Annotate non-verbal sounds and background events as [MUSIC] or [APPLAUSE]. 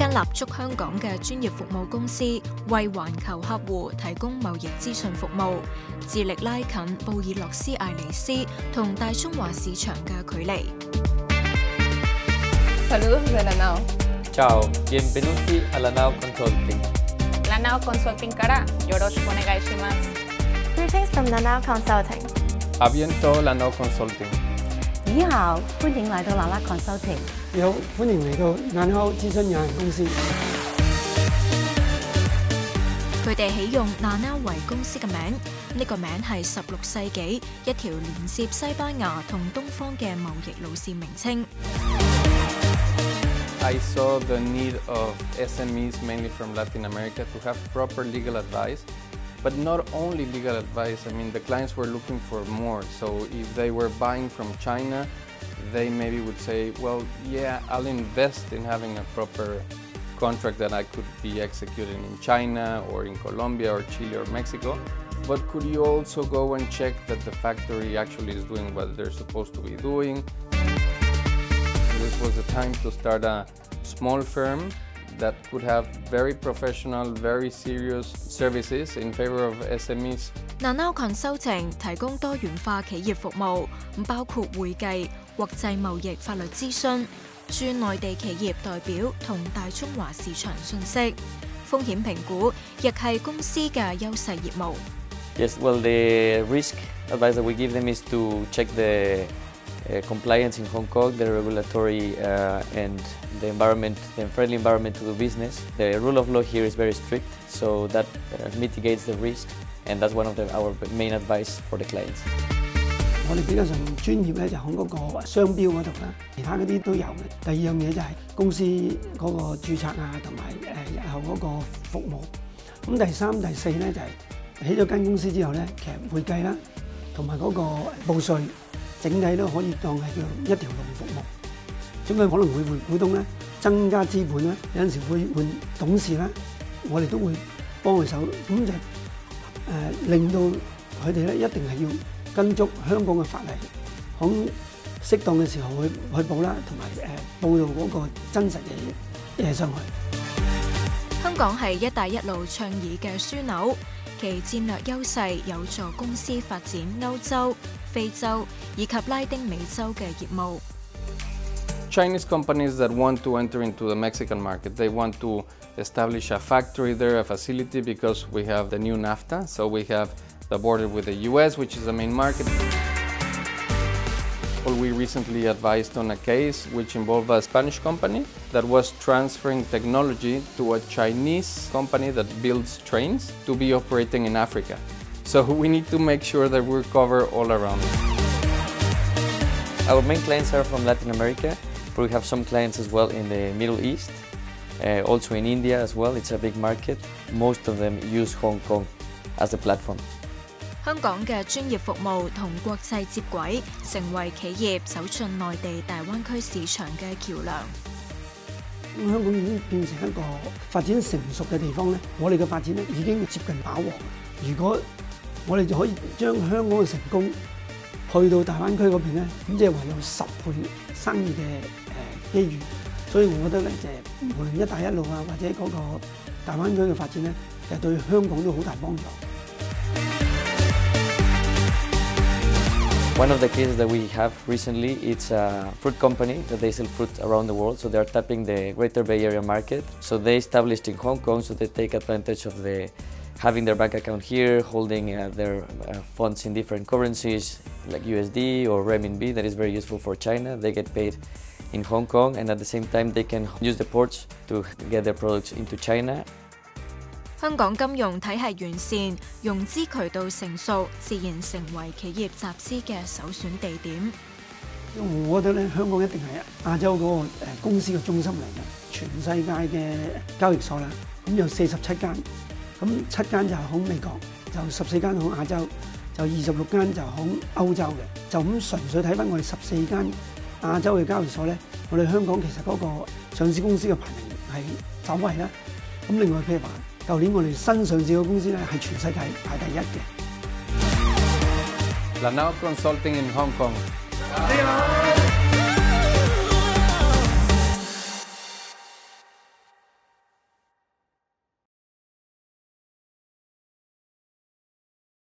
一间立足香港嘅专业服务公司，为环球客户提供贸易资讯服务，致力拉近布宜诺斯艾利斯同大中华市场嘅距离。Hello，我是纳诺。chào, em là Lucy, là Nô Consulting. Là Nô Consulting, Kara, yêu cầu của ngài là gì? greetings from Nô Consulting. happy to Nô Consulting. 你好，欢迎来到 Nô Consulting。你好，歡迎嚟到眼歐咨询有限公司。佢哋起用娜歐为公司嘅名，呢個名係十六世紀一條連接西班牙同東方嘅貿易路線名稱。I saw the need of SMEs mainly from Latin America to have proper legal advice, but not only legal advice. I mean, the clients were looking for more. So if they were buying from China. they maybe would say, well, yeah, I'll invest in having a proper contract that I could be executing in China or in Colombia or Chile or Mexico. But could you also go and check that the factory actually is doing what they're supposed to be doing? This was the time to start a small firm that could have very professional, very serious services in favor of SMEs. Nanao Consulting 提供多元化企業服務，包括會計、國際貿易、法律諮詢、駐內地企業代表同大中華市場信息。風險評估亦係公司嘅優勢業務。Yes, well, the risk advice that we give them is to check the uh, compliance in Hong Kong, the regulatory uh, and the environment, the friendly environment to do business. The rule of law here is very strict, so that uh, mitigates the risk, and that's one of the, our main advice for the clients. 我哋比較上專業咧，就響嗰個商標嗰度啦，其他嗰啲都有嘅。第二樣嘢就係公司嗰個註冊啊，同埋誒日後嗰個服務。咁第三、第四咧就係、是、起咗間公司之後咧，其實會計啦，同埋嗰個報稅。整体都可以當係叫一條龍服務，咁佢可能會換股東咧，增加資本咧，有陣時會換董事咧，我哋都會幫佢手，咁就誒令到佢哋咧一定係要跟足香港嘅法例，好適當嘅時候去去報啦，同埋誒報道嗰個真實嘅嘢上去。香港係一帶一路倡議嘅樞紐。Chinese companies that want to enter into the Mexican market, they want to establish a factory there, a facility, because we have the new NAFTA, so we have the border with the US, which is the main market example, we recently advised on a case which involved a Spanish company that was transferring technology to a Chinese company that builds trains to be operating in Africa. So [LAUGHS] we need to make sure that we are covered all around. Our main clients are from Latin America, but we have some clients as well in the Middle East, uh, also in India as well. It's a big market. Most of them use Hong Kong as a platform. 香港嘅專業服務同國際接軌，成為企業走進內地大灣區市場嘅橋梁。咁香港已經變成一個發展成熟嘅地方咧，我哋嘅發展咧已經接近飽和。如果我哋就可以將香港嘅成功去到大灣區嗰邊咧，咁即係話有十倍生意嘅诶機遇。所以，我覺得咧，系無論一帶一路啊，或者嗰個大灣區嘅發展咧，就對香港都好大幫助。One of the cases that we have recently, it's a fruit company that they sell fruit around the world, so they are tapping the Greater Bay Area market. So they established in Hong Kong, so they take advantage of the having their bank account here, holding uh, their uh, funds in different currencies like USD or RMB. that is very useful for China. They get paid in Hong Kong and at the same time they can use the ports to get their products into China 香港金融体系完善，融资渠道成熟，自然成为企业集资嘅首选地为我觉得咧，香港一定系亚洲嗰个诶公司嘅中心嚟嘅。全世界嘅交易所啦，咁有四十七间，咁七间就好美国，就十四间好亚洲，就二十六间就好欧洲嘅。就咁纯粹睇翻我哋十四间亚洲嘅交易所咧，我哋香港其实嗰个上市公司嘅排名系走位啦。咁另外譬如话。舊年我哋新上市嘅公司咧，係全世界排第一嘅。Lenovo Consulting in Hong Kong，你好。